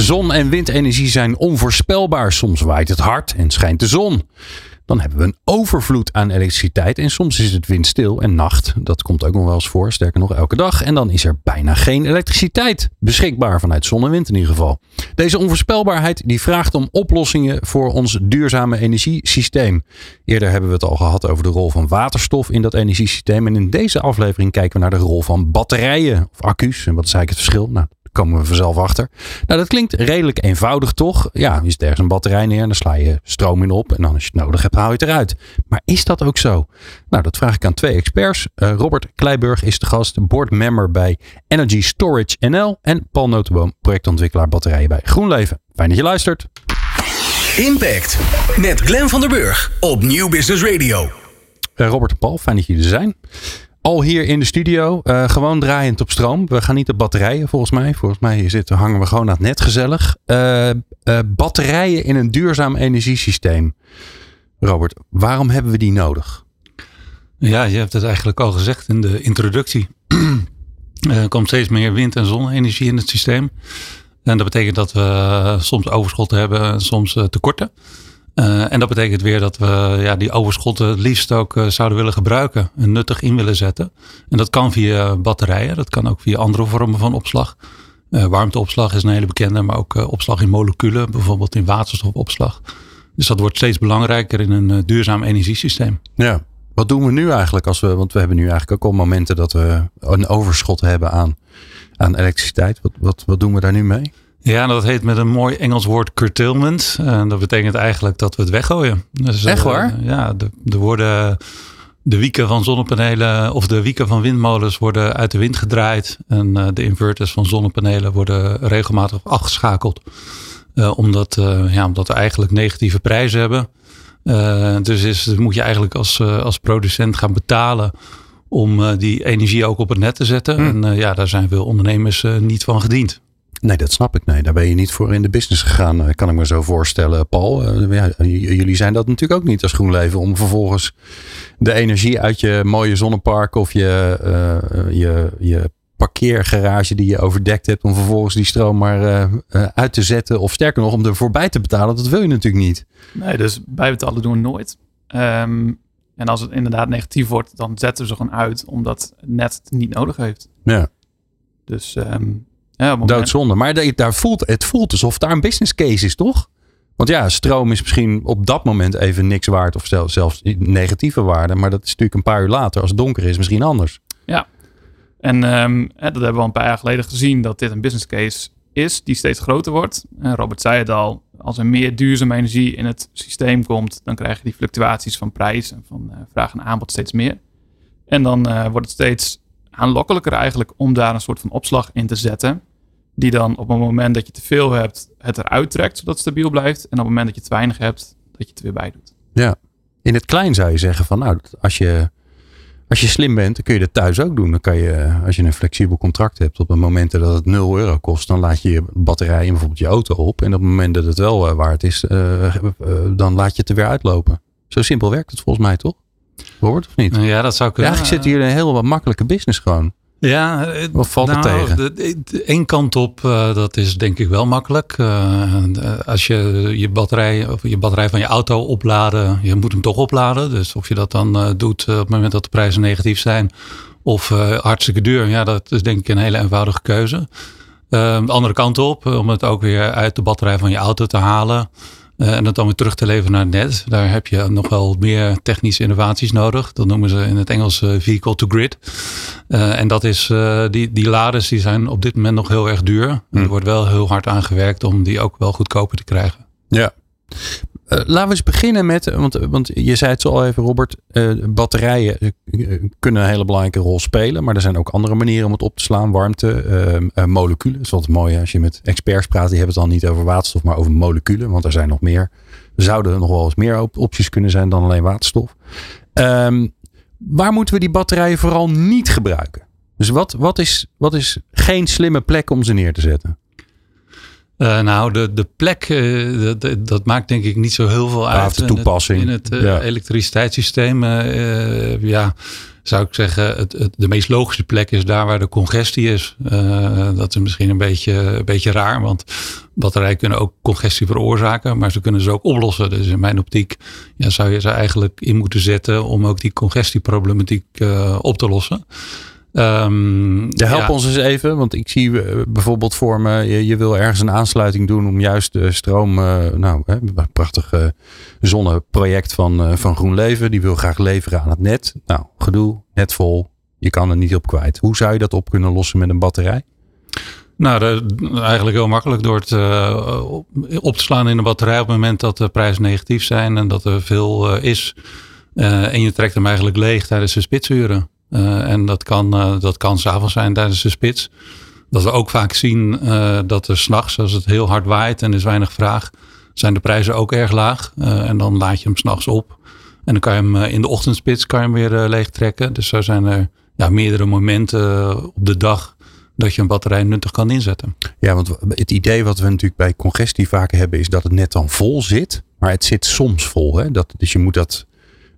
Zon- en windenergie zijn onvoorspelbaar. Soms waait het hard en schijnt de zon. Dan hebben we een overvloed aan elektriciteit en soms is het windstil en nacht. Dat komt ook nog wel eens voor, sterker nog elke dag. En dan is er bijna geen elektriciteit beschikbaar vanuit zon en wind in ieder geval. Deze onvoorspelbaarheid die vraagt om oplossingen voor ons duurzame energiesysteem. Eerder hebben we het al gehad over de rol van waterstof in dat energiesysteem. En in deze aflevering kijken we naar de rol van batterijen of accu's. En wat is eigenlijk het verschil? Nou, komen we vanzelf achter. Nou, dat klinkt redelijk eenvoudig, toch? Ja, je zet ergens een batterij neer en dan sla je stroom in op. En dan als je het nodig hebt, haal je het eruit. Maar is dat ook zo? Nou, dat vraag ik aan twee experts. Uh, Robert Kleiburg is de gast, boardmember bij Energy Storage NL. En Paul Notenboom, projectontwikkelaar batterijen bij GroenLeven. Fijn dat je luistert. Impact met Glenn van der Burg op Nieuw Business Radio. Uh, Robert en Paul, fijn dat jullie er zijn al hier in de studio. Uh, gewoon draaiend op stroom. We gaan niet op batterijen volgens mij. Volgens mij zitten, hangen we gewoon aan het net gezellig. Uh, uh, batterijen in een duurzaam energiesysteem. Robert, waarom hebben we die nodig? Ja, je hebt het eigenlijk al gezegd in de introductie. er komt steeds meer wind- en zonne-energie in het systeem. En dat betekent dat we soms overschotten hebben en soms tekorten. Uh, en dat betekent weer dat we ja, die overschotten het liefst ook uh, zouden willen gebruiken en nuttig in willen zetten. En dat kan via batterijen, dat kan ook via andere vormen van opslag. Uh, warmteopslag is een hele bekende, maar ook opslag in moleculen, bijvoorbeeld in waterstofopslag. Dus dat wordt steeds belangrijker in een duurzaam energiesysteem. Ja, wat doen we nu eigenlijk als we, want we hebben nu eigenlijk ook al momenten dat we een overschot hebben aan, aan elektriciteit. Wat, wat, wat doen we daar nu mee? Ja, dat heet met een mooi Engels woord curtailment. En dat betekent eigenlijk dat we het weggooien. Dus, Echt waar? Uh, ja, er worden de wieken van zonnepanelen of de wieken van windmolens worden uit de wind gedraaid. En uh, de inverters van zonnepanelen worden regelmatig afgeschakeld. Uh, omdat, ja, omdat we eigenlijk negatieve prijzen hebben. dus is, moet je eigenlijk als, als producent gaan betalen om die energie ook op het net te zetten. Hm. En ja, daar zijn veel ondernemers niet van gediend. Nee, dat snap ik. Nee, daar ben je niet voor in de business gegaan, eh, kan ik me zo voorstellen, Paul. Uh, ja, jullie zijn dat natuurlijk ook niet als GroenLeven om vervolgens de energie uit je mooie zonnepark of je, uh, je, je parkeergarage die je overdekt hebt, om vervolgens die stroom maar uit te zetten. Of sterker nog, om er voorbij te betalen. Dat wil je natuurlijk niet. Nee, dus bijbetalen doen we nooit. Um, en als het inderdaad negatief wordt, dan zetten we ze gewoon uit, omdat het net het niet nodig heeft. Ja. Dus um, ja, Doodzonde. Maar daar voelt, het voelt alsof daar een business case is, toch? Want ja, stroom is misschien op dat moment even niks waard of zelfs negatieve waarde. Maar dat is natuurlijk een paar uur later, als het donker is, misschien anders. Ja, en um, dat hebben we al een paar jaar geleden gezien dat dit een business case is die steeds groter wordt. En Robert zei het al, als er meer duurzame energie in het systeem komt, dan krijg je die fluctuaties van prijs en van uh, vraag en aanbod steeds meer. En dan uh, wordt het steeds aanlokkelijker eigenlijk om daar een soort van opslag in te zetten. Die dan op het moment dat je te veel hebt, het eruit trekt, zodat het stabiel blijft. En op het moment dat je te weinig hebt, dat je het weer bij doet. Ja, in het klein zou je zeggen van nou, als je, als je slim bent, dan kun je dat thuis ook doen. Dan kan je, als je een flexibel contract hebt, op het moment dat het 0 euro kost, dan laat je je batterij in bijvoorbeeld je auto op. En op het moment dat het wel uh, waard is, uh, uh, dan laat je het er weer uitlopen. Zo simpel werkt het volgens mij toch? Hoort of niet? Ja, dat zou kunnen. Ja, eigenlijk zit hier een heel wat makkelijke business gewoon. Ja, of valt nou, het tegen? De, één kant op, uh, dat is denk ik wel makkelijk. Uh, als je je batterij, of je batterij van je auto opladen, je moet hem toch opladen. Dus of je dat dan uh, doet op het moment dat de prijzen negatief zijn, of hartstikke duur, ja, dat is denk ik een hele eenvoudige keuze. de andere kant op, om het ook weer uit de batterij van je auto te halen. Uh, en dat dan weer terug te leveren naar het net. Daar heb je nog wel meer technische innovaties nodig. Dat noemen ze in het Engels uh, vehicle to grid. Uh, en dat is, die, die laders die zijn op dit moment nog heel erg duur. Hm. Er wordt wel heel hard aan gewerkt om die ook wel goedkoper te krijgen. Ja, uh, laten we eens beginnen met, want, want je zei het zo al even Robert, batterijen kunnen een hele belangrijke rol spelen. Maar er zijn ook andere manieren om het op te slaan. Warmte, moleculen. Dat is wat mooi als je met experts praat. Die hebben het dan niet over waterstof, maar over moleculen. Want er zijn nog meer zouden er nog wel eens meer op- opties kunnen zijn dan alleen waterstof. Ehm, waar moeten we die batterijen vooral niet gebruiken? Dus wat, wat, is, wat is geen slimme plek om ze neer te zetten? Eh, nou, de, de plek, eh, dat- dat, maakt denk ik niet zo heel veel uit. de toepassing. In het, in het eh, Ja. elektriciteitssysteem, ja, zou ik zeggen, het, het, de meest logische plek is daar waar de congestie is. Dat is misschien een beetje, een beetje raar, want batterijen kunnen ook congestie veroorzaken, maar ze kunnen ze ook oplossen. Dus in mijn optiek ja, zou je ze eigenlijk in moeten zetten om ook die congestieproblematiek op te lossen. Ehm, Ja, help ja. ons eens even, want ik zie eh, bijvoorbeeld voor me, je, je wil ergens een aansluiting doen om juist de stroom, eh, nou, hè, een prachtig eh, zonneproject van, eh, van GroenLeven, die wil graag leveren aan het net. Nou, gedoe, net vol, je kan er niet op kwijt. Hoe zou je dat op kunnen lossen met een batterij? Nou, eigenlijk heel makkelijk door het op, te slaan in een batterij op het moment dat de prijzen negatief zijn en dat er veel is. En je trekt hem eigenlijk leeg tijdens de spitsuren. Eh, en dat kan, eh, dat kan s'avonds zijn tijdens de spits. Dat we ook vaak zien eh, dat er s'nachts, als het heel hard waait en er is weinig vraag, zijn de prijzen ook erg laag. En dan laat je hem s'nachts op. En dan kan je hem in de ochtendspits kan je hem weer leeg trekken. Dus zo zijn er ja, meerdere momenten op de dag dat je een batterij nuttig kan inzetten. Ja, want het idee wat we natuurlijk bij congestie vaak hebben is dat het net dan vol zit, maar het zit soms vol. Hè? Dat, dus je moet dat,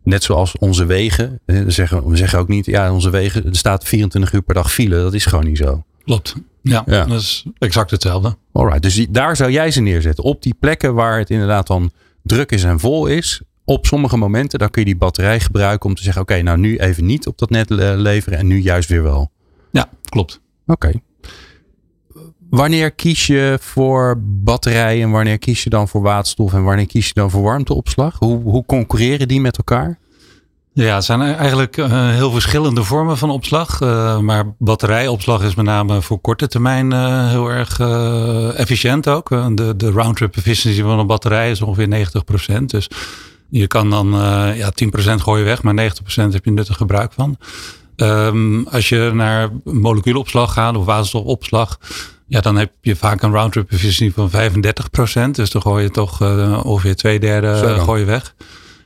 net zoals onze wegen, we zeggen, we zeggen ook niet, ja, onze wegen, er staat 24 uur per dag file, dat is gewoon niet zo. Klopt. Ja, Ja. dat is exact hetzelfde. Alright, dus die- daar zou jij ze neerzetten. Op die plekken waar het inderdaad dan druk is en vol is. Op sommige momenten, dan kun je die batterij gebruiken om te zeggen, oké, nou nu even niet op dat net le- leveren en nu juist weer wel. Ja, klopt. Oké. Wanneer kies je voor batterij en wanneer kies je dan voor waterstof en wanneer kies je dan voor warmteopslag? Hoe, hoe concurreren die met elkaar? Ja, het zijn eigenlijk eh, heel verschillende vormen van opslag. Eh, maar batterijopslag is met name voor korte termijn eh, heel erg efficiënt ook. De, de round-trip efficiency van een batterij is ongeveer 90%. Dus je kan dan ja, 10% gooi je weg, maar 90% heb je nuttig gebruik van. Ehm, als je naar moleculenopslag gaat of waterstofopslag, ja, dan heb je vaak een round-trip efficiency van 35%. Dus dan gooi je toch eh, ongeveer twee derde gooi je weg.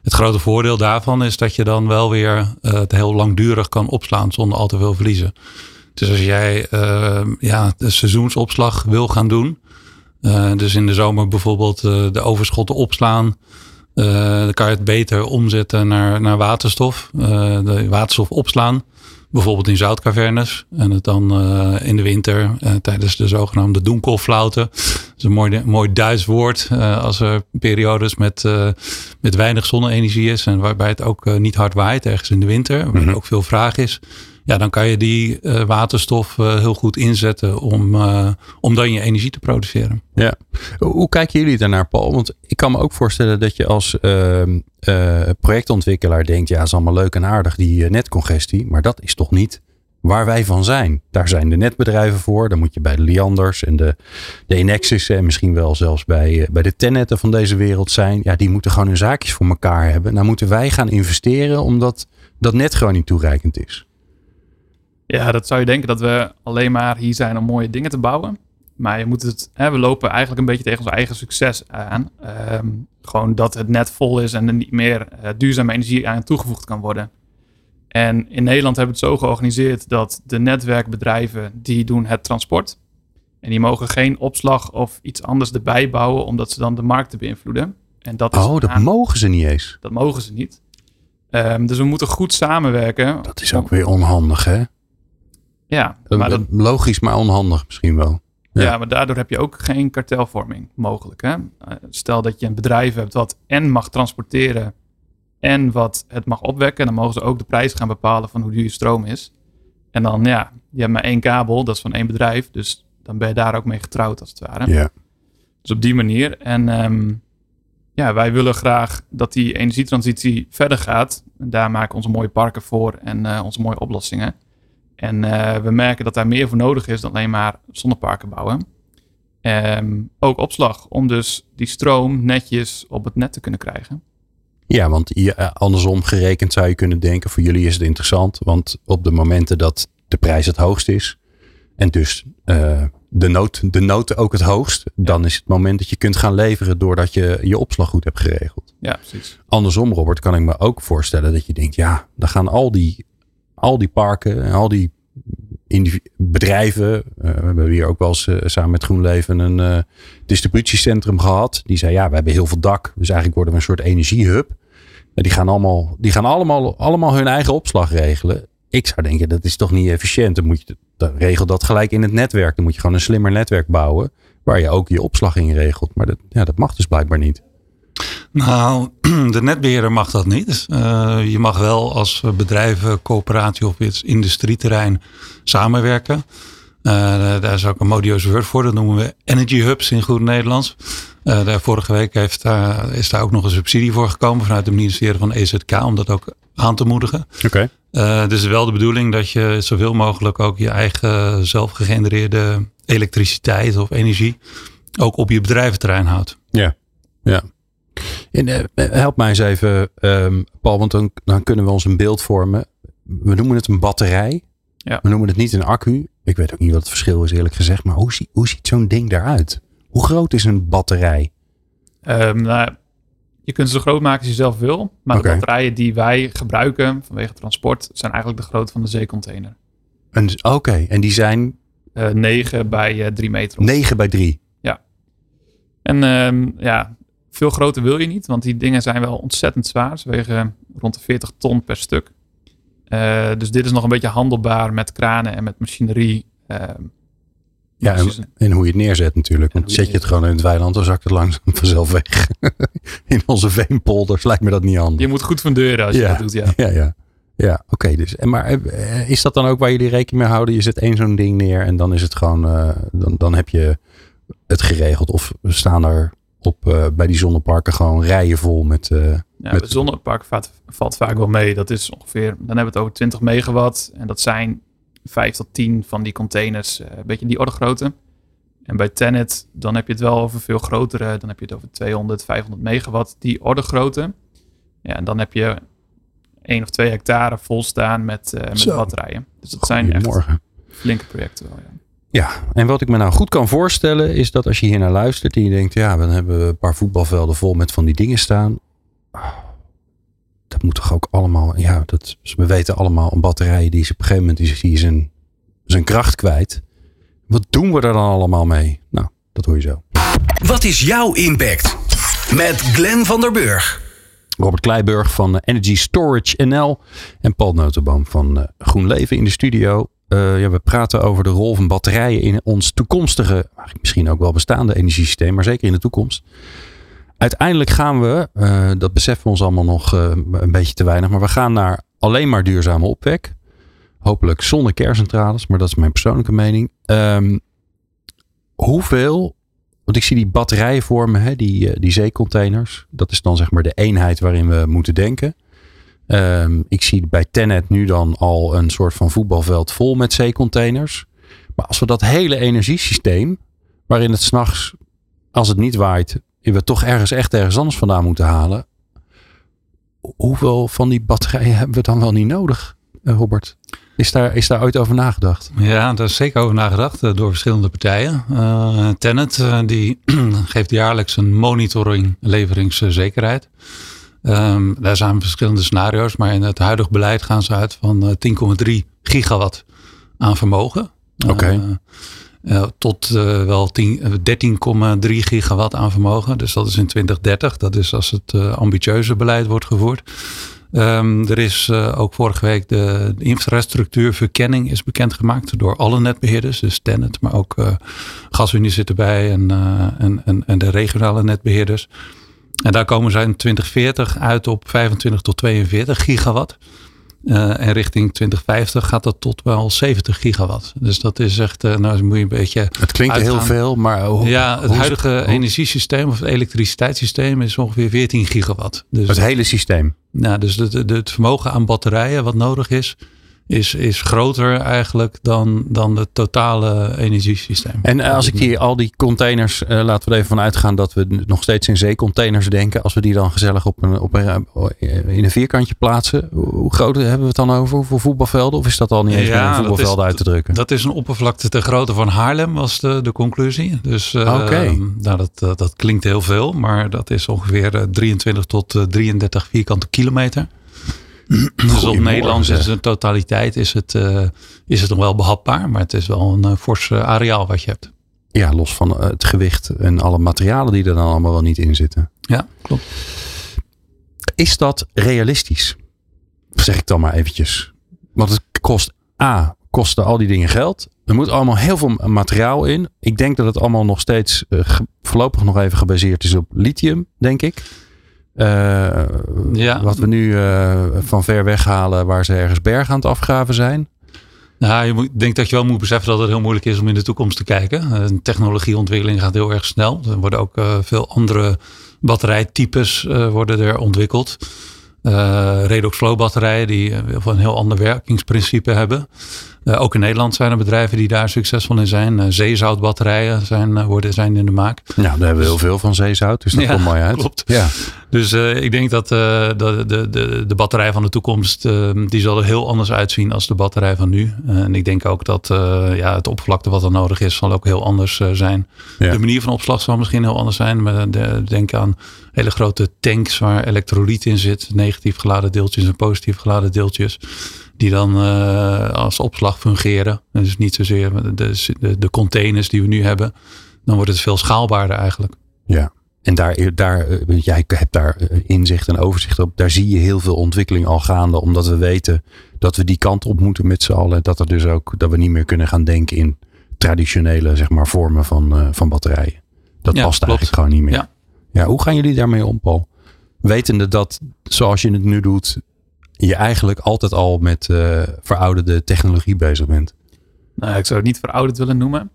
Het grote voordeel daarvan is dat je dan wel weer eh, het heel langdurig kan opslaan zonder al te veel verliezen. Dus als jij eh, ja, de seizoensopslag wil gaan doen, dus in de zomer bijvoorbeeld de overschotten opslaan, dan kan je het beter omzetten naar, naar waterstof, de waterstof opslaan. Bijvoorbeeld in zoutcavernes. En het dan eh, in de winter eh, tijdens de zogenaamde doenkolflauten. Dat is een mooi, mooi Duits woord. eh, als er periodes met, met weinig zonne-energie is. En waarbij het ook niet hard waait ergens in de winter. Waar er ook veel vraag is. Ja, dan kan je die eh, waterstof eh, heel goed inzetten om, eh, om dan je energie te produceren. Ja. Hoe kijken jullie daarnaar, Paul? Want ik kan me ook voorstellen dat je als ehm, eh, projectontwikkelaar denkt, ja, is allemaal leuk en aardig, die netcongestie. Maar dat is toch niet waar wij van zijn. Daar zijn de netbedrijven voor. Dan moet je bij de Lianders en de, de Enexis en misschien wel zelfs bij, bij de Tennetten van deze wereld zijn. Ja, die moeten gewoon hun zaakjes voor elkaar hebben. Nou moeten wij gaan investeren omdat dat net gewoon niet toereikend is. Ja, dat zou je denken dat we alleen maar hier zijn om mooie dingen te bouwen. Maar je moet het, hè, we lopen eigenlijk een beetje tegen ons eigen succes aan. Ehm, gewoon dat het net vol is en er niet meer eh, duurzame energie aan toegevoegd kan worden. En in Nederland hebben we het zo georganiseerd dat de netwerkbedrijven die doen het transport. En die mogen geen opslag of iets anders erbij bouwen, omdat ze dan de markt te beïnvloeden. En dat is Oh, dat aan- mogen ze niet eens. dat mogen ze niet. Ehm, dus we moeten goed samenwerken. Dat is ook weer onhandig, hè? Ja, maar dat, Logisch, maar onhandig misschien wel. Ja. Ja. maar daardoor heb je ook geen kartelvorming mogelijk. Hè? Eh, Stel dat je een bedrijf hebt wat en mag transporteren en wat het mag opwekken. Dan mogen ze ook de prijs gaan bepalen van hoe duur je stroom is. En dan, ja, je hebt maar één kabel, dat is van één bedrijf. Dus dan ben je daar ook mee getrouwd als het ware. Ja. Dus op die manier. En ehm, ja, wij willen graag dat die energietransitie verder gaat. En daar maken we onze mooie parken voor en eh, onze mooie oplossingen. En eh, we merken dat daar meer voor nodig is dan alleen maar zonneparken bouwen. Ehm, ook opslag, om dus die stroom netjes op het net te kunnen krijgen. Ja, want eh, andersom gerekend zou je kunnen denken, voor jullie is het interessant. Want op de momenten dat de prijs het hoogst is en dus eh, de nood, de nood ook het hoogst. Dan is het moment dat je kunt gaan leveren doordat je je opslag goed hebt geregeld. Ja, precies. Andersom, Robert, kan ik me ook voorstellen dat je denkt, ja, dan gaan al die, al die parken en al die bedrijven. Uh, we hebben hier ook wel eens uh, samen met GroenLeven een uh, distributiecentrum gehad. Die zei, ja, we hebben heel veel dak. Dus eigenlijk worden we een soort energiehub. Die gaan allemaal, die gaan allemaal, allemaal hun eigen opslag regelen. Ik zou denken, dat is toch niet efficiënt. Dan moet je, dan regel dat gelijk in het netwerk. Dan moet je gewoon een slimmer netwerk bouwen. Waar je ook je opslag in regelt. Maar dat, ja, dat mag dus blijkbaar niet. Nou, de netbeheerder mag dat niet. Dus, uh, je mag wel als bedrijven, coöperatie of iets industrieterrein samenwerken. Uh, daar is ook een modieus woord voor. Dat noemen we energy hubs in goed Nederlands. Uh, daar vorige week heeft, is daar ook nog een subsidie voor gekomen vanuit het ministerie van EZK om dat ook aan te moedigen. Oké. Okay. dus wel de bedoeling dat je zoveel mogelijk ook je eigen zelfgegenereerde elektriciteit of energie ook op je bedrijventerrein houdt. Ja, ja. En, uh, help mij eens even, um, Paul, want dan, dan kunnen we ons een beeld vormen. We noemen het een batterij. Ja. We noemen het niet een accu. Ik weet ook niet wat het verschil is, eerlijk gezegd. Maar hoe, zie, hoe ziet zo'n ding daaruit? Hoe groot is een batterij? Um, nou, je kunt ze zo groot maken als je zelf wil. Maar okay. de batterijen die wij gebruiken vanwege transport zijn eigenlijk de grootte van de zeecontainer. Oké, okay. en die zijn? Uh, 9 bij uh, 3 meter. 9 bij 3? Ja. En um, ja, veel groter wil je niet, want die dingen zijn wel ontzettend zwaar. Ze wegen rond de 40 ton per stuk. Uh, dus dit is nog een beetje handelbaar met kranen en met machinerie. Uh, ja, en, en, hoe je het neerzet natuurlijk. Want zet je het gewoon in het weiland, dan zakt het langzaam vanzelf weg. in onze veenpolders lijkt me dat niet handig. Je moet goed funderen als je ja. dat doet, ja. Ja, ja. Ja, oké. Okay, dus. En maar is dat dan ook waar jullie rekening mee houden? Je zet één zo'n ding neer en dan is het gewoon, uh, dan, dan heb je het geregeld. Of staan er op, uh, bij die zonneparken gewoon rijen vol met. Uh, ja, met... Het zonnepark valt, valt, vaak wel mee. Dat is ongeveer, dan hebben we het over 20 megawatt. En dat zijn 5 tot 10 van die containers, uh, een beetje die orde grootte. En bij Tenet, dan heb je het wel over veel grotere. Dan heb je het over 200, 500 megawatt, die orde grootte. Ja, en dan heb je 1 of 2 hectare vol staan met, met batterijen. Dus dat zijn echt flinke projecten wel, ja. Ja, en wat ik me nou goed kan voorstellen is dat als je hier naar luistert en je denkt, ja, dan hebben we een paar voetbalvelden vol met van die dingen staan. Dat moet toch ook allemaal, ja, dat, we weten allemaal een batterij die is op een gegeven moment is, die zijn, zijn kracht kwijt. Wat doen we er dan allemaal mee? Nou, dat hoor je zo. Wat is jouw impact? Met Glenn van der Burg. Robert Kleiburg van Energy Storage NL en Paul Notenboom van GroenLeven in de studio. Uh, ja, we praten over de rol van batterijen in ons toekomstige, misschien ook wel bestaande energiesysteem, maar zeker in de toekomst. Uiteindelijk gaan we, uh, dat beseffen we ons allemaal nog uh, een beetje te weinig, maar we gaan naar alleen maar duurzame opwek. Hopelijk zonder kerncentrales, maar dat is mijn persoonlijke mening. Um, hoeveel, want ik zie die batterijen vormen, hè, die, die zeecontainers. Dat is dan zeg maar de eenheid waarin we moeten denken. Um, ik zie bij Tenet nu dan al een soort van voetbalveld vol met zeecontainers. Maar als we dat hele energiesysteem, waarin het s'nachts, als het niet waait, we toch ergens echt ergens anders vandaan moeten halen. Hoeveel van die batterijen hebben we dan wel niet nodig, Robert? Is daar, is daar ooit over nagedacht? Ja, daar is zeker over nagedacht door verschillende partijen. Uh, Tenet die geeft jaarlijks een monitoring leveringszekerheid. Um, daar zijn verschillende scenario's, maar in het huidige beleid gaan ze uit van uh, 10,3 gigawatt aan vermogen. Oké. Okay. Uh, uh, tot wel 13,3 gigawatt aan vermogen. Dus dat is in 2030. Dat is als het ambitieuze beleid wordt gevoerd. Um, er is ook vorige week de, de infrastructuurverkenning is bekendgemaakt door alle netbeheerders. Dus Tenet, maar ook GasUnie zit erbij en, en, en, en de regionale netbeheerders. En daar komen ze in 2040 uit op 25 tot 42 gigawatt. Uh, en richting 2050 gaat dat tot wel 70 gigawatt. Dus dat is echt, uh, nou moet je een beetje. Het klinkt uitgaan. heel veel, maar hoe, Ja, het huidige hoe? energiesysteem of het elektriciteitssysteem is ongeveer 14 gigawatt. Dus het hele systeem? Nou, dus het vermogen aan batterijen wat nodig is, is, is groter eigenlijk dan, dan het totale energiesysteem. En eh, als ik die, al die containers, uh, laten we er even van uitgaan dat we nog steeds in zeecontainers denken. Als we die dan gezellig op een, op een, in een vierkantje plaatsen. Hoe groot hebben we het dan over? Hoeveel voetbalvelden? Of is dat al niet eens ja, voetbalvelden uit te drukken? Dat is een oppervlakte te grootte van Haarlem was de, de conclusie. Dus uh, nou, dat, dat klinkt heel veel. Maar dat is ongeveer 23 tot 33 vierkante kilometer. Dus op Nederlands is totaliteit is het, uh, is het nog wel behapbaar. Maar het is wel een uh, fors uh, areaal wat je hebt. Ja, los van het gewicht en alle materialen die er dan allemaal wel niet in zitten. Ja, klopt. Is dat realistisch? Zeg ik dan maar eventjes. Want het kost A, kosten al die dingen geld. Er moet allemaal heel veel materiaal in. Ik denk dat het allemaal nog steeds voorlopig nog even gebaseerd is op lithium, denk ik. Uh, ja. Wat we nu uh, van ver weghalen waar ze ergens bergen aan het afgraven zijn. Nou, je moet, denk dat je wel moet beseffen dat het heel moeilijk is om in de toekomst te kijken. Uh, technologieontwikkeling gaat heel erg snel. Er worden ook veel andere batterijtypes worden er ontwikkeld. redox flow batterijen die een heel ander werkingsprincipe hebben. Uh, ook in Nederland zijn er bedrijven die daar succesvol in zijn. Uh, zeezoutbatterijen zijn, uh, worden, zijn in de maak. Ja, daar hebben we heel veel van zeezout, dus dat ja, komt mooi uit. Klopt. Ja. Dus ik denk dat de, de, de, de batterij van de toekomst, die zal er heel anders uitzien als de batterij van nu. en ik denk ook dat ja, het oppervlakte wat er nodig is, zal ook heel anders zijn. Ja. De manier van opslag zal misschien heel anders zijn. Maar denk aan hele grote tanks waar elektrolyt in zit. Negatief geladen deeltjes en positief geladen deeltjes die dan uh, als opslag fungeren. Dus niet zozeer de, de, de, containers die we nu hebben. Dan wordt het veel schaalbaarder eigenlijk. Ja, en daar, daar, eh, jij hebt daar eh, inzicht en overzicht op. Daar zie je heel veel ontwikkeling al gaande. Omdat we weten dat we die kant op moeten met z'n allen. Dat, er dus ook, dat we niet meer kunnen gaan denken in traditionele zeg maar, vormen van, uh, van batterijen. Dat past eigenlijk gewoon niet meer. Ja. ja, hoe gaan jullie daarmee om, Paul? Wetende dat zoals je het nu doet, je eigenlijk altijd al met uh, verouderde technologie bezig bent? Nou, ik zou het niet verouderd willen noemen.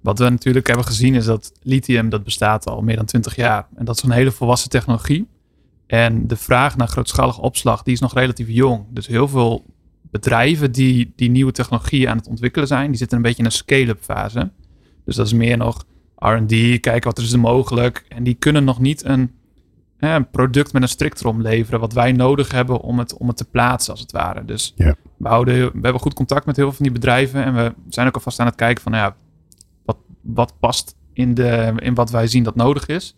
Wat we natuurlijk hebben gezien is dat lithium dat bestaat al meer dan 20 jaar. En dat is een hele volwassen technologie. En de vraag naar grootschalige opslag die is nog relatief jong. Dus heel veel bedrijven die die nieuwe technologie aan het ontwikkelen zijn, die zitten een beetje in een scale-up fase. Dus dat is meer nog R&D, kijken wat er is mogelijk. En die kunnen nog niet een een product met een strictrom leveren. Wat wij nodig hebben om het, om het te plaatsen, als het ware. Dus we, houden, we hebben goed contact met heel veel van die bedrijven. En we zijn ook alvast aan het kijken van, nou ja, wat, wat past in, de, in wat wij zien dat nodig is.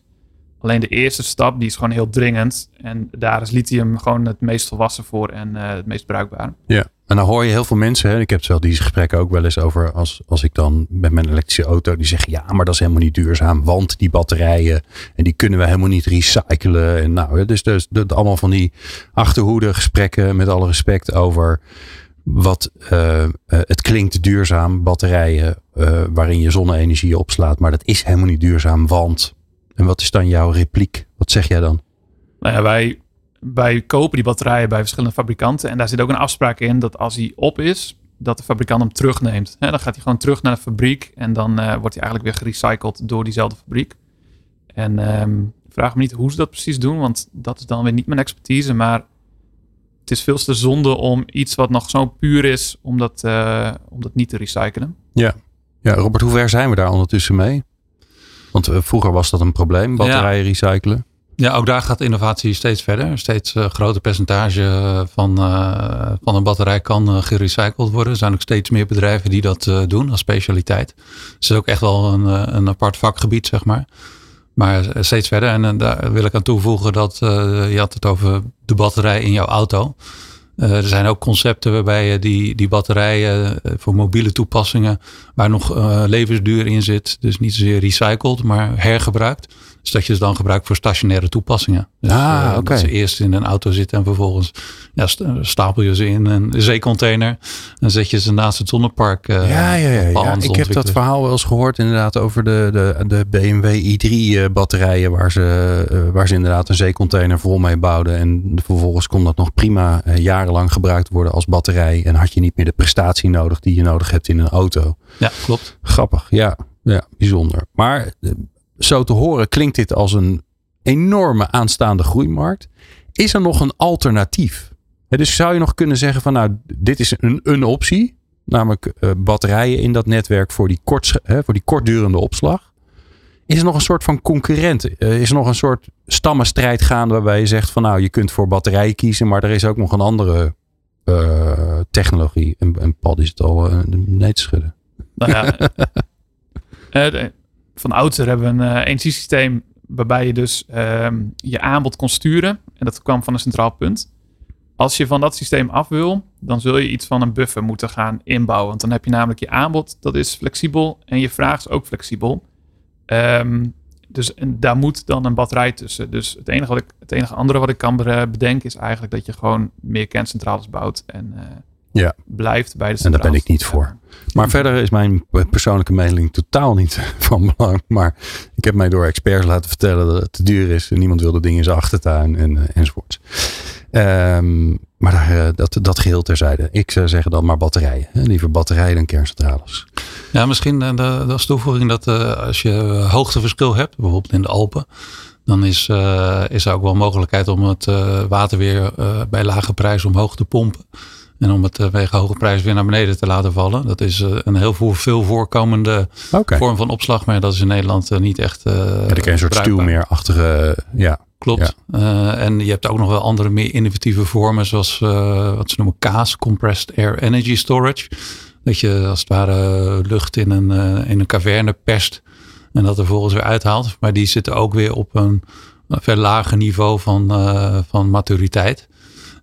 Alleen de eerste stap, die is gewoon heel dringend. En daar is lithium gewoon het meest volwassen voor en uh, het meest bruikbaar. Ja, en dan hoor je heel veel mensen, hè, ik heb zelf die gesprekken ook wel eens over als, als ik dan met mijn elektrische auto, die zeggen ja, maar dat is helemaal niet duurzaam, want die batterijen en die kunnen we helemaal niet recyclen. En nou, dus, dus, dus allemaal van die achterhoede gesprekken met alle respect over wat uh, het klinkt duurzaam, batterijen uh, waarin je zonne-energie opslaat, maar dat is helemaal niet duurzaam, want. En wat is dan jouw repliek? Wat zeg jij dan? Nou ja, wij wij kopen die batterijen bij verschillende fabrikanten. En daar zit ook een afspraak in dat als hij op is, dat de fabrikant hem terugneemt. dan gaat hij gewoon terug naar de fabriek en dan uh, wordt hij eigenlijk weer gerecycled door diezelfde fabriek. En um, vraag me niet hoe ze dat precies doen, want dat is dan weer niet mijn expertise. Maar het is veel te zonde om iets wat nog zo puur is, om dat, uh, om dat niet te recyclen. Ja. ja, Robert, hoe ver zijn we daar ondertussen mee? Want uh, vroeger was dat een probleem, batterijen recyclen. Ja, ook daar gaat innovatie steeds verder. Steeds uh, groter percentage van, uh, van een batterij kan gerecycled worden. Er zijn ook steeds meer bedrijven die dat doen als specialiteit. Dus het is ook echt wel een, een apart vakgebied, zeg maar. Maar steeds verder. En daar wil ik aan toevoegen dat je had het over de batterij in jouw auto. Er zijn ook concepten waarbij je die, die batterijen voor mobiele toepassingen, waar nog levensduur in zit, dus niet zozeer recycled, maar hergebruikt dus dat je ze dan gebruikt voor stationaire toepassingen. Dus, ah, uh, Dat ze eerst in een auto zitten en vervolgens ja, stapel je ze in een zeecontainer. En zet je ze naast het zonnepark. Ja, ja, ja. ja. Ik heb dat verhaal wel eens gehoord inderdaad over de, de, de BMW i3 uh, batterijen. Waar ze, waar ze inderdaad een zeecontainer vol mee bouwden. En vervolgens kon dat nog prima jarenlang gebruikt worden als batterij. En had je niet meer de prestatie nodig die je nodig hebt in een auto. Ja, klopt. Grappig, ja. Ja, bijzonder. Maar zo te horen klinkt dit als een enorme aanstaande groeimarkt. Is er nog een alternatief? dus zou je nog kunnen zeggen van nou, dit is een, een optie. Namelijk uh, batterijen in dat netwerk voor die, kort, voor die kortdurende opslag. Is er nog een soort van concurrent? Uh, is er nog een soort stammenstrijd gaande waarbij je zegt van nou, je kunt voor batterijen kiezen, maar er is ook nog een andere uh, technologie. En, en Paul is het al nee te schudden. Nou ja, van oudsher hebben we een energiesysteem waarbij je dus ehm, je aanbod kon sturen. En dat kwam van een centraal punt. Als je van dat systeem af wil, dan zul je iets van een buffer moeten gaan inbouwen. Want dan heb je namelijk je aanbod, dat is flexibel. En je vraag is ook flexibel. Um, dus en daar moet dan een batterij tussen. Dus het enige, wat ik, het enige andere wat ik kan bedenken is eigenlijk dat je gewoon meer kerncentrales bouwt. En uh, ja. blijft bij de En daar ben ik niet voor. Maar verder is mijn persoonlijke mening totaal niet van belang. Maar ik heb mij door experts laten vertellen dat het te duur is. En niemand wil de dingen in zijn achtertuin en, uh, enzovoort. Um, maar daar, eh, dat, dat geheel terzijde. Ik zou zeggen dan maar batterijen. Hè? Liever batterijen dan kerncentrales. Ja, misschien uh, de, als toevoeging dat uh, als je hoogteverschil hebt, bijvoorbeeld in de Alpen, dan is, uh, is er ook wel mogelijkheid om het water weer bij lage prijs omhoog te pompen. En om het wegen hoge prijs weer naar beneden te laten vallen. Dat is een heel veel voorkomende okay. vorm van opslag. Maar dat is in Nederland niet echt. Uh, ja, dan een soort stuwmeerachtige. Ja, Klopt. Uh, en je hebt ook nog wel andere meer innovatieve vormen, zoals uh, wat ze noemen CAS, Compressed Air Energy Storage. Dat je als het ware lucht in een, uh, in een caverne perst en dat er volgens weer uithaalt. Maar die zitten ook weer op een veel lager niveau van, van maturiteit.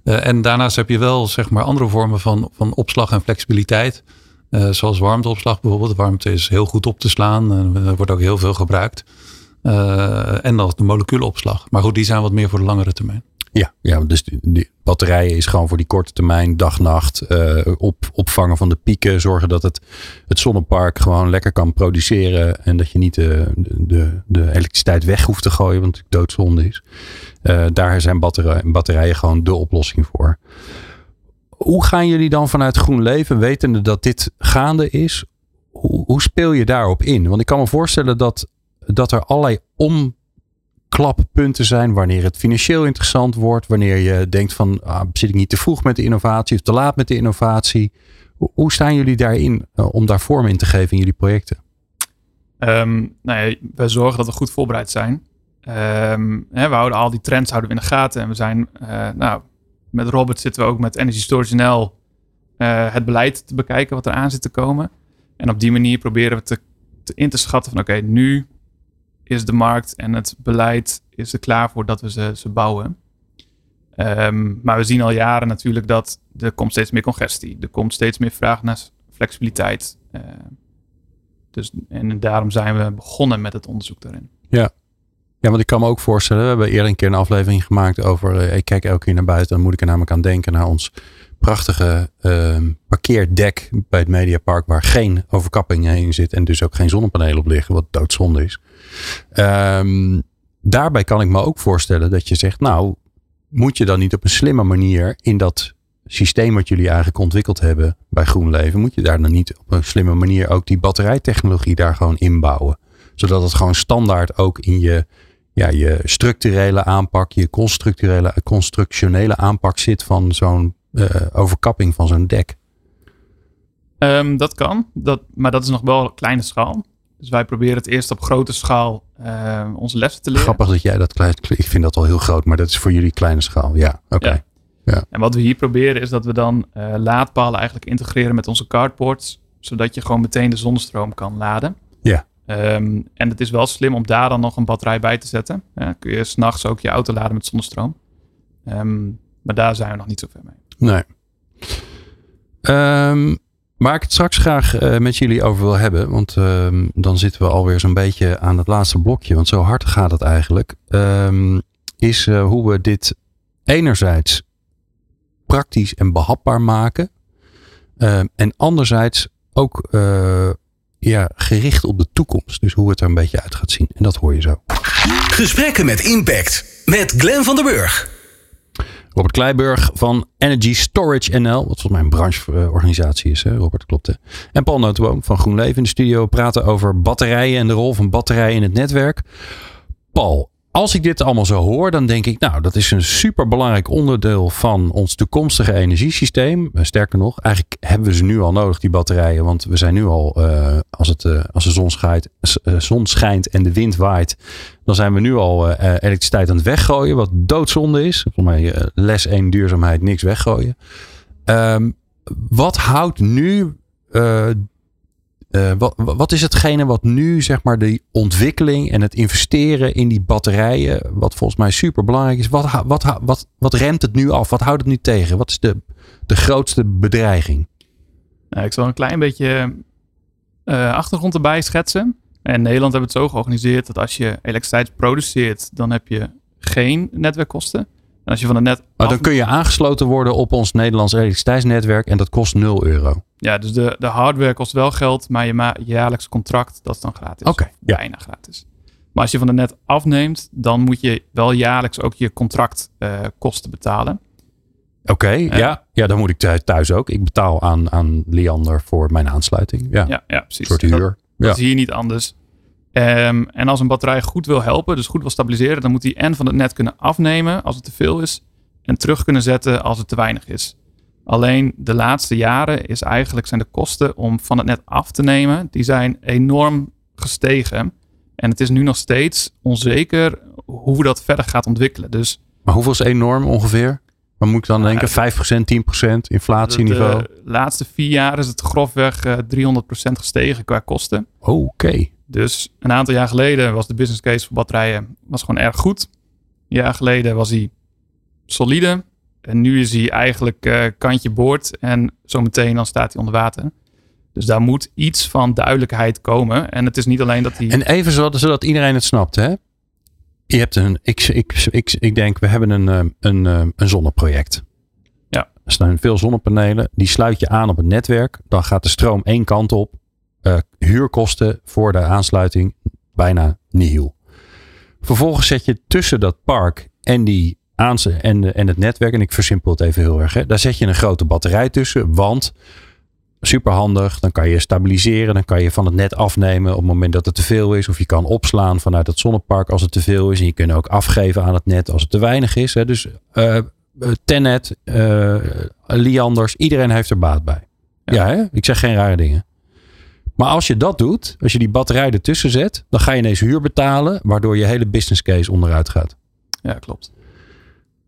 en daarnaast heb je wel zeg maar andere vormen van, van opslag en flexibiliteit. zoals warmteopslag bijvoorbeeld. warmte is heel goed op te slaan en er wordt ook heel veel gebruikt. Uh, en dan de moleculenopslag. Maar goed, die zijn wat meer voor de langere termijn. Ja, ja dus die, batterijen is gewoon voor die korte termijn, dag-nacht, uh, op, opvangen van de pieken. Zorgen dat het, het zonnepark gewoon lekker kan produceren. En dat je niet de, de, de elektriciteit weg hoeft te gooien, want het doodzonde is. Uh, daar zijn batterijen, batterijen gewoon de oplossing voor. Hoe gaan jullie dan vanuit Groen Leven, wetende dat dit gaande is, hoe speel je daarop in? Want ik kan me voorstellen dat dat er allerlei omklappunten zijn wanneer het financieel interessant wordt, wanneer je denkt van ah, zit ik niet te vroeg met de innovatie of te laat met de innovatie. Hoe staan jullie daarin uh, om daar vorm in te geven in jullie projecten? Um, nou ja, wij zorgen dat we goed voorbereid zijn. Um, hè, we houden al die trends houden we in de gaten. En we zijn, uh, nou, met Robert zitten we ook met Energy Storage NL uh, het beleid te bekijken wat er aan zit te komen. En op die manier proberen we te, in te schatten van oké, nu is de markt en het beleid is er klaar voor dat we ze, ze bouwen. Um, maar we zien al jaren natuurlijk dat er komt steeds meer congestie. Er komt steeds meer vraag naar flexibiliteit. Uh, dus, en daarom zijn we begonnen met het onderzoek daarin. Ja. ja, want ik kan me ook voorstellen, we hebben eerder een keer een aflevering gemaakt over, uh, ik kijk elke keer naar buiten, dan moet ik er namelijk aan denken naar ons prachtige uh, parkeerdek bij het Mediapark waar geen overkapping heen zit en dus ook geen zonnepanelen op liggen, wat doodzonde is. Um, daarbij kan ik me ook voorstellen dat je zegt, nou, moet je dan niet op een slimme manier in dat systeem wat jullie eigenlijk ontwikkeld hebben bij GroenLeven, moet je daar dan niet op een slimme manier ook die batterijtechnologie daar gewoon inbouwen? Zodat het gewoon standaard ook in je, ja, je structurele aanpak, je constructurele, constructionele aanpak zit van zo'n uh, overkapping van zo'n dek. Um, dat kan, dat, maar dat is nog wel kleine schaal. Dus wij proberen het eerst op grote schaal uh, onze lessen te leren. Grappig dat jij dat klein. Ik vind dat al heel groot, maar dat is voor jullie kleine schaal. Ja, oké. Okay. Ja. ja. En wat we hier proberen is dat we dan uh, laadpalen eigenlijk integreren met onze cardboards. Zodat je gewoon meteen de zonnestroom kan laden. Ja. Um, en het is wel slim om daar dan nog een batterij bij te zetten. Kun je s'nachts ook je auto laden met zonnestroom. Um, maar daar zijn we nog niet zo ver mee. Nee. Um, Waar ik het straks graag uh, met jullie over wil hebben, want uh, dan zitten we alweer zo'n beetje aan het laatste blokje, want zo hard gaat het eigenlijk, um, is uh, hoe we dit enerzijds praktisch en behapbaar maken ehm, en anderzijds ook eh, ja, gericht op de toekomst. Dus hoe het er een beetje uit gaat zien. En dat hoor je zo. Gesprekken met impact met Glenn van der Burg. Robert Kleiburg van Energy Storage NL. Wat volgens mij een brancheorganisatie is, hè? Robert, klopt hè? En Paul Notenboom van GroenLeven in de studio praten over batterijen en de rol van batterijen in het netwerk. Paul, als ik dit allemaal zo hoor, dan denk ik, nou, dat is een superbelangrijk onderdeel van ons toekomstige energiesysteem. Eh, sterker nog, eigenlijk hebben we ze nu al nodig, die batterijen. Want we zijn nu al, uh, als, het, uh, als de zon schijnt, zon schijnt en de wind waait, dan zijn we nu al elektriciteit aan het weggooien, wat doodzonde is. Voor mij les 1 duurzaamheid, niks weggooien. Um, wat houdt nu uh, wat, wat, is hetgene wat nu, zeg maar, de ontwikkeling en het investeren in die batterijen, wat volgens mij super belangrijk is, wat, wat, wat, wat remt het nu af? Wat houdt het nu tegen? Wat is de, de grootste bedreiging? Nou, ik zal een klein beetje uh, achtergrond erbij schetsen. in Nederland hebben we het zo georganiseerd dat als je elektriciteit produceert, dan heb je geen netwerkkosten. En als je van het net. Dan kun je aangesloten worden op ons Nederlands elektriciteitsnetwerk en dat kost 0 euro. Ja, dus de, de hardware kost wel geld, maar je ma jaarlijks contract, dat is dan gratis. Oké. Bijna gratis. Maar als je van de net afneemt, dan moet je wel jaarlijks ook je contractkosten uh, betalen. Oké, ja. ja, dan moet ik thuis ook. Ik betaal aan, aan Liander voor mijn aansluiting. Ja, ja, ja precies. Een soort huur. Dat, dat is hier niet anders. Um, en als een batterij goed wil helpen, dus goed wil stabiliseren, dan moet hij en van het net kunnen afnemen als het te veel is en terug kunnen zetten als het te weinig is. Alleen de laatste jaren is eigenlijk zijn de kosten om van het net af te nemen, die zijn enorm gestegen. En het is nu nog steeds onzeker hoe dat verder gaat ontwikkelen. Dus, maar hoeveel is enorm ongeveer? Wat moet ik dan denken? 5%, 10% inflatieniveau? De laatste vier jaar is het grofweg uh, eh, 300% gestegen qua kosten. Oké. Dus een aantal jaar geleden was de business case voor batterijen was gewoon erg goed. Een jaar geleden was hij solide. En nu is hij eigenlijk uh, kantje boord en zometeen dan staat hij onder water. Dus daar moet iets van duidelijkheid komen. En het is niet alleen dat hij. En even zodat, zodat iedereen het snapt, hè? Je hebt een. Ik, ik, ik, ik denk, we hebben een, eh, een, eh, een zonneproject. Ja. Er staan veel zonnepanelen. Die sluit je aan op het netwerk. Dan gaat de stroom één kant op. Uh, huurkosten voor de aansluiting bijna nihil. Vervolgens zet je tussen dat park en die en, en het netwerk, en ik versimpel het even heel erg, hè, daar zet je een grote batterij tussen, want super handig, dan kan je stabiliseren, dan kan je van het net afnemen op het moment dat het te veel is, of je kan opslaan vanuit het zonnepark als het te veel is, en je kunt ook afgeven aan het net als het te weinig is. Hè. Dus uh, Tenet, uh, Lianders, iedereen heeft er baat bij. Ja, hè? ik zeg geen rare dingen. Maar als je dat doet, als je die batterij ertussen zet, dan ga je ineens huur betalen, waardoor je hele business case onderuit gaat. Ja, klopt.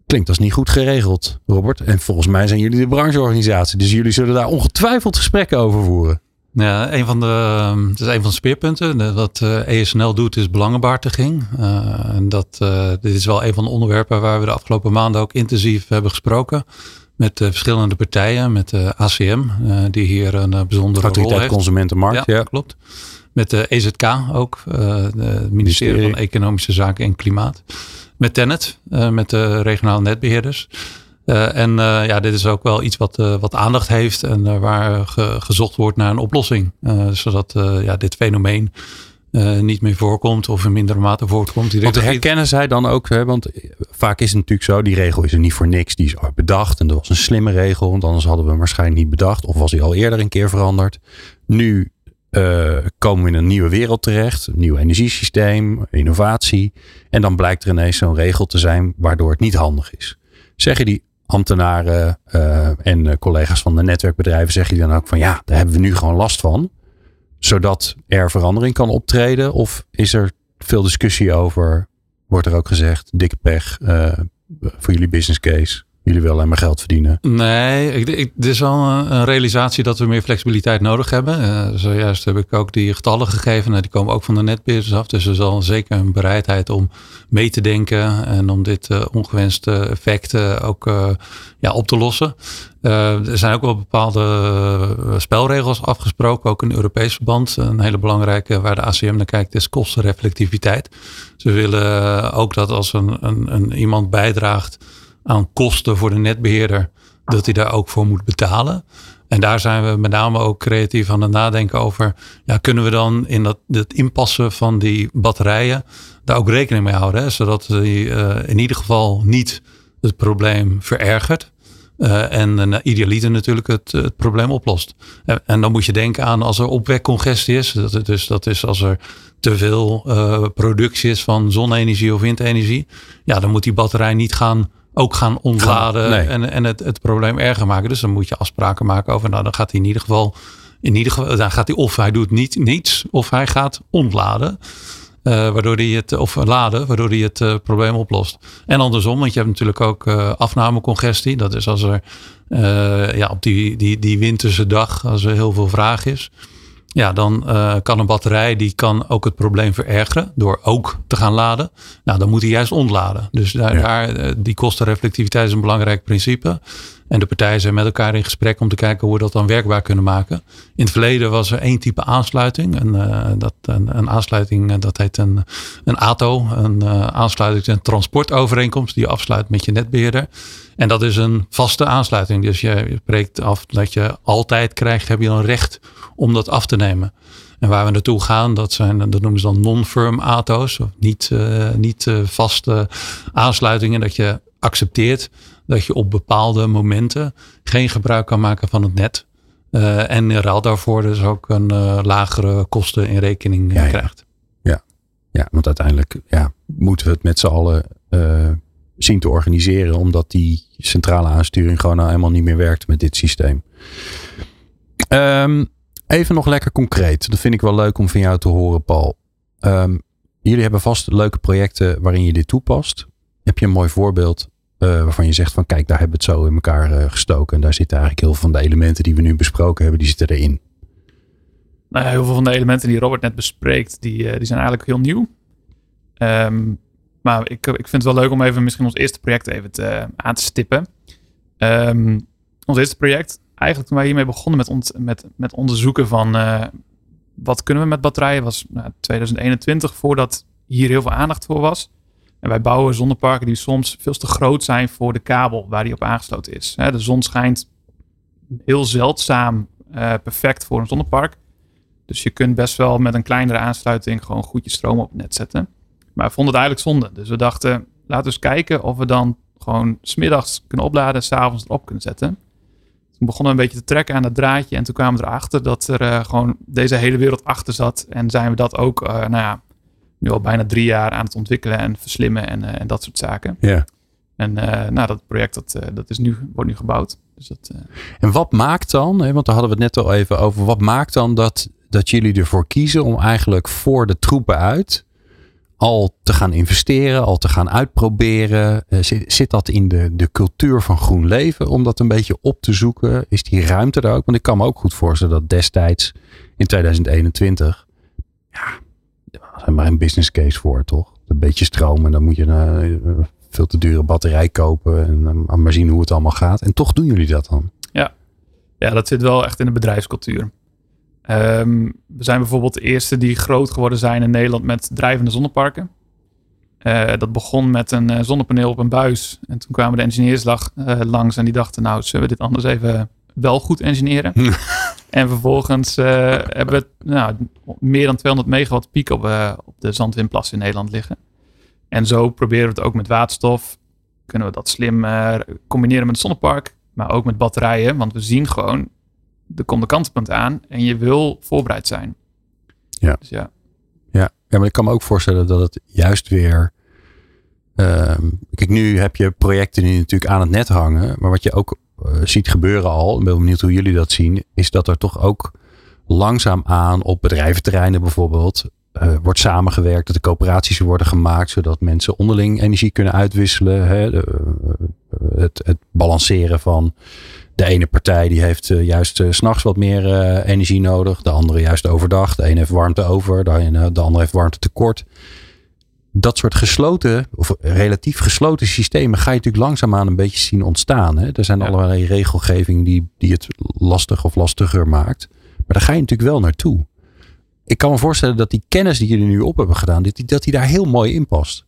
Klinkt als niet goed geregeld, Robert. En volgens mij zijn jullie de brancheorganisatie. Dus jullie zullen daar ongetwijfeld gesprekken over voeren. Ja, een van de, het is een van de speerpunten. Wat ESNL doet is belangenbehartiging. Uh, dat, uh, dit is wel een van de onderwerpen waar we de afgelopen maanden ook intensief hebben gesproken. Met uh, verschillende partijen. Met de ACM, die hier een bijzondere Autoriteit rol heeft. Consumentenmarkt, ja, ja. klopt. Met de EZK ook, het ministerie van Economische Zaken en Klimaat met Tenet, uh, met de regionale netbeheerders. Uh, en uh, ja, dit is ook wel iets wat, wat aandacht heeft en waar ge, gezocht wordt naar een oplossing. zodat ja, dit fenomeen niet meer voorkomt of in mindere mate voortkomt. Want herkennen zij dan ook, hè, want vaak is het natuurlijk zo, die regel is er niet voor niks. Die is bedacht en dat was een slimme regel, want anders hadden we hem waarschijnlijk niet bedacht. Of was hij al eerder een keer veranderd. Nu uh, komen we in een nieuwe wereld terecht. Een nieuw energiesysteem, innovatie. En dan blijkt er ineens zo'n regel te zijn waardoor het niet handig is. Zeggen die ambtenaren uh, en collega's van de netwerkbedrijven, zeg je dan ook van ja, daar hebben we nu gewoon last van. Zodat er verandering kan optreden? Of is er veel discussie over? Wordt er ook gezegd, dikke pech voor jullie business case? Jullie wel alleen maar geld verdienen. Nee, ik, ik, is wel een, realisatie dat we meer flexibiliteit nodig hebben. Uh, zojuist heb ik ook die getallen gegeven. Nou, die komen ook van de netbeheerders af. Dus er zal zeker een bereidheid om mee te denken en om dit uh, ongewenste effect ook uh, ja, op te lossen. er zijn ook wel bepaalde spelregels afgesproken, ook in Europees verband. Een hele belangrijke waar de ACM naar kijkt is kostenreflectiviteit. Ze willen ook dat als een, een, een iemand bijdraagt aan kosten voor de netbeheerder, dat hij daar ook voor moet betalen. En daar zijn we met name ook creatief aan het nadenken over. Ja, kunnen we dan in dat, het inpassen van die batterijen daar ook rekening mee houden? Hè? Zodat die uh, in ieder geval niet het probleem verergert. Uh, en uh, idealiter natuurlijk het, probleem oplost. En, en, dan moet je denken aan als er opwekcongestie is. Dat, dus dat is als er te veel productie is van zonne-energie of windenergie. Ja, dan moet die batterij niet gaan, ook gaan ontladen nee. en, en het, het probleem erger maken. Dus dan moet je afspraken maken over, nou dan gaat hij in ieder geval, in ieder geval, dan gaat hij of hij doet niet, niets of hij gaat ontladen. Uh, waardoor hij het, of laden, waardoor hij het uh, probleem oplost. En andersom, want je hebt natuurlijk ook uh, afnamecongestie. Dat is als er ja, op die, die, die winterse dag, als er heel veel vraag is. Ja, dan kan een batterij die kan ook het probleem verergeren door ook te gaan laden. Nou, dan moet hij juist ontladen. Dus daar, ja. daar die kostenreflectiviteit is een belangrijk principe. En de partijen zijn met elkaar in gesprek om te kijken hoe we dat dan werkbaar kunnen maken. In het verleden was er één type aansluiting. En, uh, dat, een, een, aansluiting, dat heet een, een ATO. Een uh, aansluiting en transportovereenkomst die je afsluit met je netbeheerder. En dat is een vaste aansluiting. Dus je spreekt af dat je altijd krijgt, heb je dan recht om dat af te nemen. En waar we naartoe gaan, dat, zijn, dat noemen ze dan non-firm ATO's. Of niet, uh, niet vaste aansluitingen dat je accepteert dat je op bepaalde momenten geen gebruik kan maken van het net. Uh, en in ruil daarvoor dus ook een lagere kosten in rekening ja, krijgt. Ja. ja, want uiteindelijk ja, moeten we het met z'n allen zien te organiseren. Omdat die centrale aansturing gewoon nou helemaal niet meer werkt met dit systeem. Um, even nog lekker concreet. Dat vind ik wel leuk om van jou te horen, Paul. Um, jullie hebben vast leuke projecten waarin je dit toepast. Heb je een mooi voorbeeld uh, waarvan je zegt van kijk, daar hebben we het zo in elkaar uh, gestoken. En daar zitten eigenlijk heel veel van de elementen die we nu besproken hebben, die zitten erin. Nou ja, heel veel van de elementen die Robert net bespreekt, die, uh, die zijn eigenlijk heel nieuw. Um, maar ik, ik vind het wel leuk om even misschien ons eerste project even te, aan te stippen. Um, ons eerste project, eigenlijk toen wij hiermee begonnen met, met, met onderzoeken van wat kunnen we met batterijen, was nou, 2021 voordat hier heel veel aandacht voor was. En wij bouwen zonneparken die soms veel te groot zijn voor de kabel waar die op aangesloten is. De zon schijnt heel zeldzaam uh, perfect voor een zonnepark. Dus je kunt best wel met een kleinere aansluiting gewoon goed je stroom op het net zetten. Maar we vonden het eigenlijk zonde. Dus we dachten, laten we eens kijken of we dan gewoon smiddags kunnen opladen, s'avonds erop kunnen zetten. Toen begonnen we een beetje te trekken aan dat draadje. En toen kwamen we erachter dat er uh, gewoon deze hele wereld achter zat. En zijn we dat ook, uh, nou ja, nu al bijna drie jaar aan het ontwikkelen en verslimmen en, uh, en dat soort zaken. Ja. En nou, dat project dat, dat is nu, wordt nu gebouwd. Dus dat, En wat maakt dan, hè, want daar hadden we het net al even over, wat maakt dan dat, dat jullie ervoor kiezen om eigenlijk voor de troepen uit al te gaan investeren, al te gaan uitproberen? Zit, zit dat in de, de cultuur van groen leven om dat een beetje op te zoeken? Is die ruimte er ook? Want ik kan me ook goed voorstellen dat destijds in 2021, ja, er maar een business case voor, toch? Een beetje stroom en dan moet je een uh, veel te dure batterij kopen en uh, maar zien hoe het allemaal gaat. En toch doen jullie dat dan? Ja, ja dat zit wel echt in de bedrijfscultuur. Um, we zijn bijvoorbeeld de eerste die groot geworden zijn in Nederland met drijvende zonneparken. Uh, dat begon met een zonnepaneel op een buis. En toen kwamen de engineers langs en die dachten, nou, zullen we dit anders even wel goed engineeren? En vervolgens hebben we nou, meer dan 200 megawatt piek op, op de Zandwinplas in Nederland liggen. En zo proberen we het ook met waterstof. Kunnen we dat slim combineren met zonnepark, maar ook met batterijen. Want we zien gewoon, er komt de kantelpunt aan en je wil voorbereid zijn. Ja. Dus ja. Ja. ja, maar ik kan me ook voorstellen dat het juist weer... Um, kijk, nu heb je projecten die natuurlijk aan het net hangen. Maar wat je ook uh, ziet gebeuren al, ik ben benieuwd hoe jullie dat zien, is dat er toch ook langzaamaan op bedrijventerreinen bijvoorbeeld uh, wordt samengewerkt, dat de coöperaties worden gemaakt, zodat mensen onderling energie kunnen uitwisselen. Hè, de, uh, het, het, balanceren van de ene partij die heeft juist s s'nachts wat meer energie nodig, de andere juist overdag. De ene heeft warmte over, de, ene, de andere heeft warmte tekort dat soort gesloten, of relatief gesloten systemen ga je natuurlijk langzaamaan een beetje zien ontstaan. Hè? Er zijn ja. allerlei regelgeving die, die het lastig of lastiger maakt. Maar daar ga je natuurlijk wel naartoe. Ik kan me voorstellen dat die kennis die jullie nu op hebben gedaan, dat die, dat die daar heel mooi in past.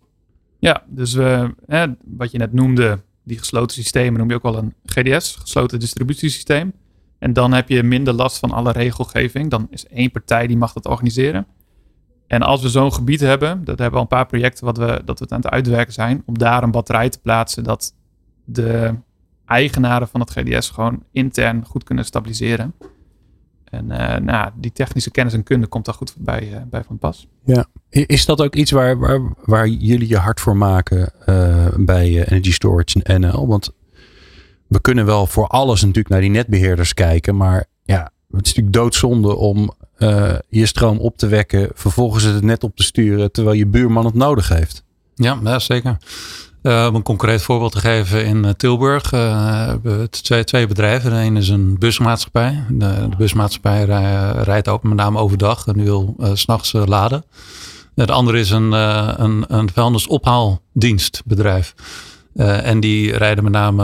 Ja, dus uh, hè, wat je net noemde, die gesloten systemen noem je ook wel een GDS, gesloten distributiesysteem. En dan heb je minder last van alle regelgeving. Dan is één partij die mag dat organiseren. En als we zo'n gebied hebben, dat hebben we al een paar projecten wat we, dat we aan het uitwerken zijn, om daar een batterij te plaatsen dat de eigenaren van het GDS gewoon intern goed kunnen stabiliseren. En uh, nou, die technische kennis en kunde komt daar goed bij, uh, bij van pas. Ja. Is dat ook iets waar, waar, waar jullie je hard voor maken uh, bij Energy Storage en NL? Want we kunnen wel voor alles natuurlijk naar die netbeheerders kijken. Maar ja, het is natuurlijk doodzonde om je stroom op te wekken. Vervolgens het net op te sturen terwijl je buurman het nodig heeft. Ja, ja zeker. Uh, om een concreet voorbeeld te geven, in uh, Tilburg uh, hebben we twee, twee bedrijven. De ene is een busmaatschappij. De, de busmaatschappij rijdt ook met name overdag en nu wil s s'nachts laden. De andere is een, een, een vuilnisophaaldienstbedrijf. en die rijden met name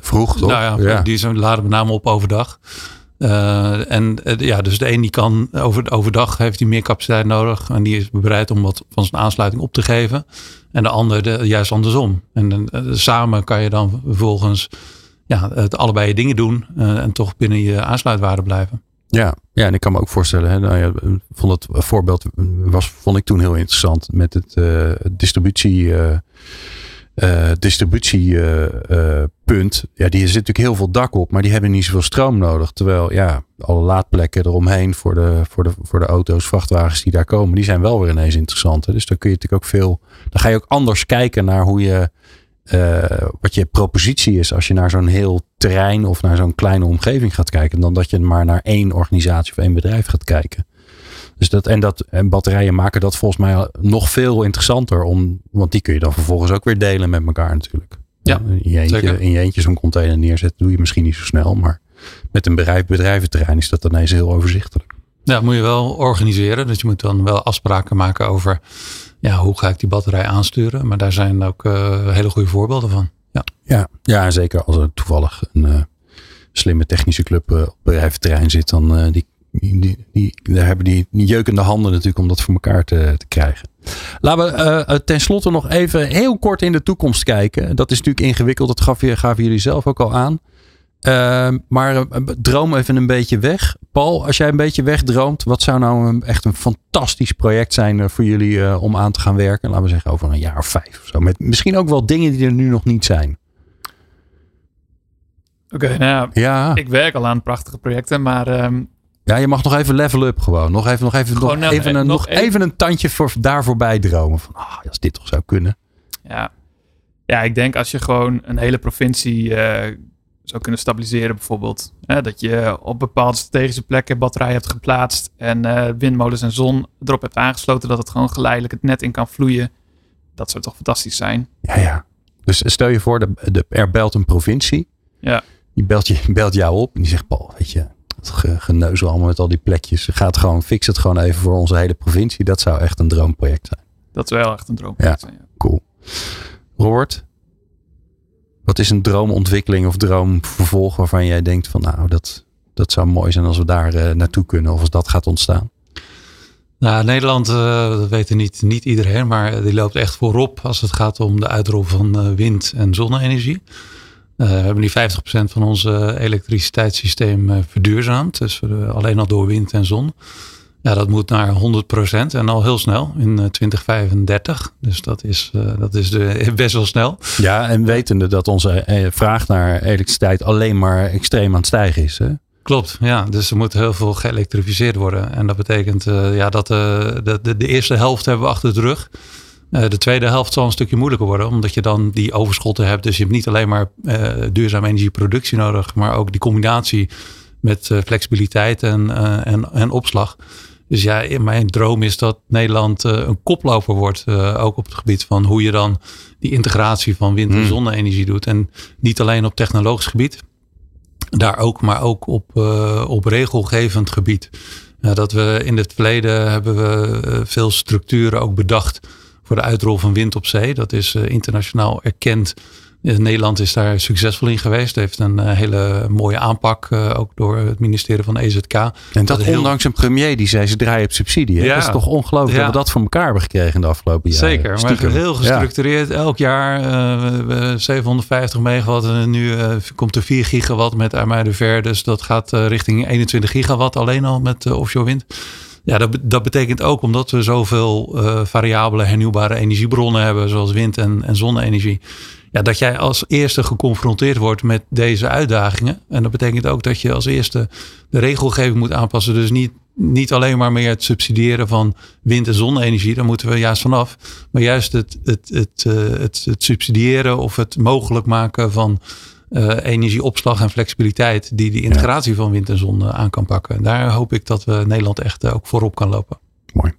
vroeg, toch? Nou ja, ja. die laden met name op overdag. Uh, en uh, ja, dus de een die kan over, overdag heeft hij meer capaciteit nodig. En die is bereid om wat van zijn aansluiting op te geven. En de ander de, juist andersom. En uh, samen kan je dan vervolgens ja, het allebei je dingen doen. en toch binnen je aansluitwaarde blijven. Ja, ja, en ik kan me ook voorstellen, hè, nou ja, vond het voorbeeld was, vond ik toen heel interessant met het distributie uh, distributiepunt. ja, die zit natuurlijk heel veel dak op, maar die hebben niet zoveel stroom nodig. Terwijl ja, alle laadplekken eromheen voor de, voor de, voor de auto's, vrachtwagens die daar komen, die zijn wel weer ineens interessant. Hè? Dus dan kun je natuurlijk ook veel. Dan ga je ook anders kijken naar hoe je. Uh, wat je propositie is als je naar zo'n heel terrein of naar zo'n kleine omgeving gaat kijken, dan dat je maar naar één organisatie of één bedrijf gaat kijken. Dus dat, en, dat, en batterijen maken dat volgens mij nog veel interessanter. Om, want die kun je dan vervolgens ook weer delen met elkaar natuurlijk. Ja, in je eentje, in je eentje zo'n container neerzetten doe je misschien niet zo snel. Maar met een bedrijf, bedrijventerrein is dat ineens heel overzichtelijk. Ja, moet je wel organiseren. Dus je moet dan wel afspraken maken over ja, hoe ga ik die batterij aansturen. Maar daar zijn ook uh, hele goede voorbeelden van. Ja, ja, ja zeker als er toevallig een uh, slimme technische club uh, op bedrijventerrein zit. Dan die die, die, daar hebben die, jeukende handen natuurlijk om dat voor elkaar te, te krijgen. Laten we uh, tenslotte nog even heel kort in de toekomst kijken. Dat is natuurlijk ingewikkeld, dat gaf, gaven jullie zelf ook al aan. Uh, maar uh, droom even een beetje weg. Paul, als jij een beetje wegdroomt, wat zou nou een, echt een fantastisch project zijn voor jullie om aan te gaan werken? Laten we zeggen over een jaar of vijf of zo. Met misschien ook wel dingen die er nu nog niet zijn. Oké, okay, nou ja, ik werk al aan prachtige projecten, maar um, ja, je mag nog even level up gewoon. Nog even, nog even, nog, nou, even, een, nog even een tandje voor, daarvoor bijdromen. Van, ah, als dit toch zou kunnen. Ja. ja, ik denk als je gewoon een hele provincie uh, zou kunnen stabiliseren bijvoorbeeld. Hè, dat je op bepaalde strategische plekken batterijen hebt geplaatst. En uh, windmolens en zon erop hebt aangesloten. Dat het gewoon geleidelijk het net in kan vloeien. Dat zou toch fantastisch zijn. Ja, ja. Dus stel je voor, de, de, er belt een provincie. Ja. Die belt, je, belt jou op en die zegt, Paul, weet je het geneuzel allemaal met al die plekjes. Gaat gewoon, fix het gewoon even voor onze hele provincie. Dat zou echt een droomproject zijn. Dat is wel echt een droomproject ja, zijn. Ja. Cool. Robert, wat is een droomontwikkeling of droomvervolg waarvan jij denkt van nou, dat, dat zou mooi zijn als we daar uh, naartoe kunnen of als dat gaat ontstaan? Nou, Nederland, uh, dat weten niet, niet iedereen, maar die loopt echt voorop als het gaat om de uitrol van uh, wind- en zonne-energie. Uh, we hebben nu 50% van ons elektriciteitssysteem uh, verduurzaamd. Dus alleen al door wind en zon. Ja, dat moet naar 100% en al heel snel in 2035. Dus dat is, dat is de, best wel snel. Ja, en wetende dat onze vraag naar elektriciteit alleen maar extreem aan het stijgen is. Hè? Klopt, ja. Dus er moet heel veel geëlektrificeerd worden. En dat betekent ja, dat de, de, de eerste helft hebben we achter de rug. Uh, de tweede helft zal een stukje moeilijker worden, omdat je dan die overschotten hebt. Dus je hebt niet alleen maar uh, duurzame energieproductie nodig, maar ook die combinatie met uh, flexibiliteit en, en, en opslag. Dus ja, mijn droom is dat Nederland een koploper wordt, ook op het gebied van hoe je dan die integratie van wind- en hmm. zonne-energie doet. En niet alleen op technologisch gebied, daar ook, maar ook op, op regelgevend gebied. dat we in het verleden hebben we veel structuren ook bedacht voor de uitrol van wind op zee. Dat is uh, internationaal erkend. Eh, Nederland is daar succesvol in geweest. Heeft een uh, hele mooie aanpak, ook door het ministerie van EZK. En dat, dat ondanks een premier die zei ze draaien op subsidie. Ja. Dat is toch ongelooflijk ja. dat we dat voor elkaar hebben gekregen in de afgelopen jaren. Zeker, Stiekem. maar heel gestructureerd. Ja. Elk jaar uh, 750 megawatt en nu komt er 4 gigawatt met IJmuiden ver. Dus dat gaat richting 21 gigawatt alleen al met offshore wind Ja, dat, dat betekent ook omdat we zoveel uh, variabele hernieuwbare energiebronnen hebben, zoals wind- en, en zonne-energie. Ja, dat jij als eerste geconfronteerd wordt met deze uitdagingen. En dat betekent ook dat je als eerste de regelgeving moet aanpassen. Dus niet, niet alleen maar meer het subsidiëren van wind- en zonne-energie. Daar moeten we juist vanaf. Maar juist het, het, het, uh, het, het subsidiëren of het mogelijk maken van energieopslag en flexibiliteit die die integratie van wind en zon uh, aan kan pakken. Daar hoop ik dat we Nederland echt ook voorop kan lopen. Mooi.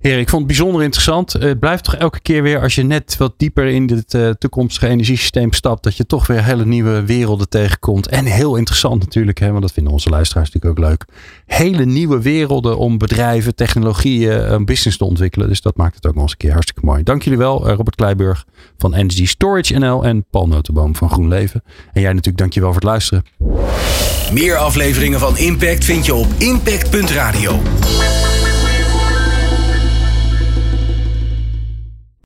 Heer, ik vond het bijzonder interessant. Het blijft toch elke keer weer, als je net wat dieper in het uh, toekomstige energiesysteem stapt, dat je toch weer hele nieuwe werelden tegenkomt. En heel interessant natuurlijk, hè, want dat vinden onze luisteraars natuurlijk ook leuk. Hele nieuwe werelden om bedrijven, technologieën, een business te ontwikkelen. Dus dat maakt het ook nog eens een keer hartstikke mooi. Dank jullie wel, Robert Kleiburg van Energy Storage NL en Paul Notenboom van GroenLeven. En jij natuurlijk dankjewel voor het luisteren. Meer afleveringen van Impact vind je op impact.radio.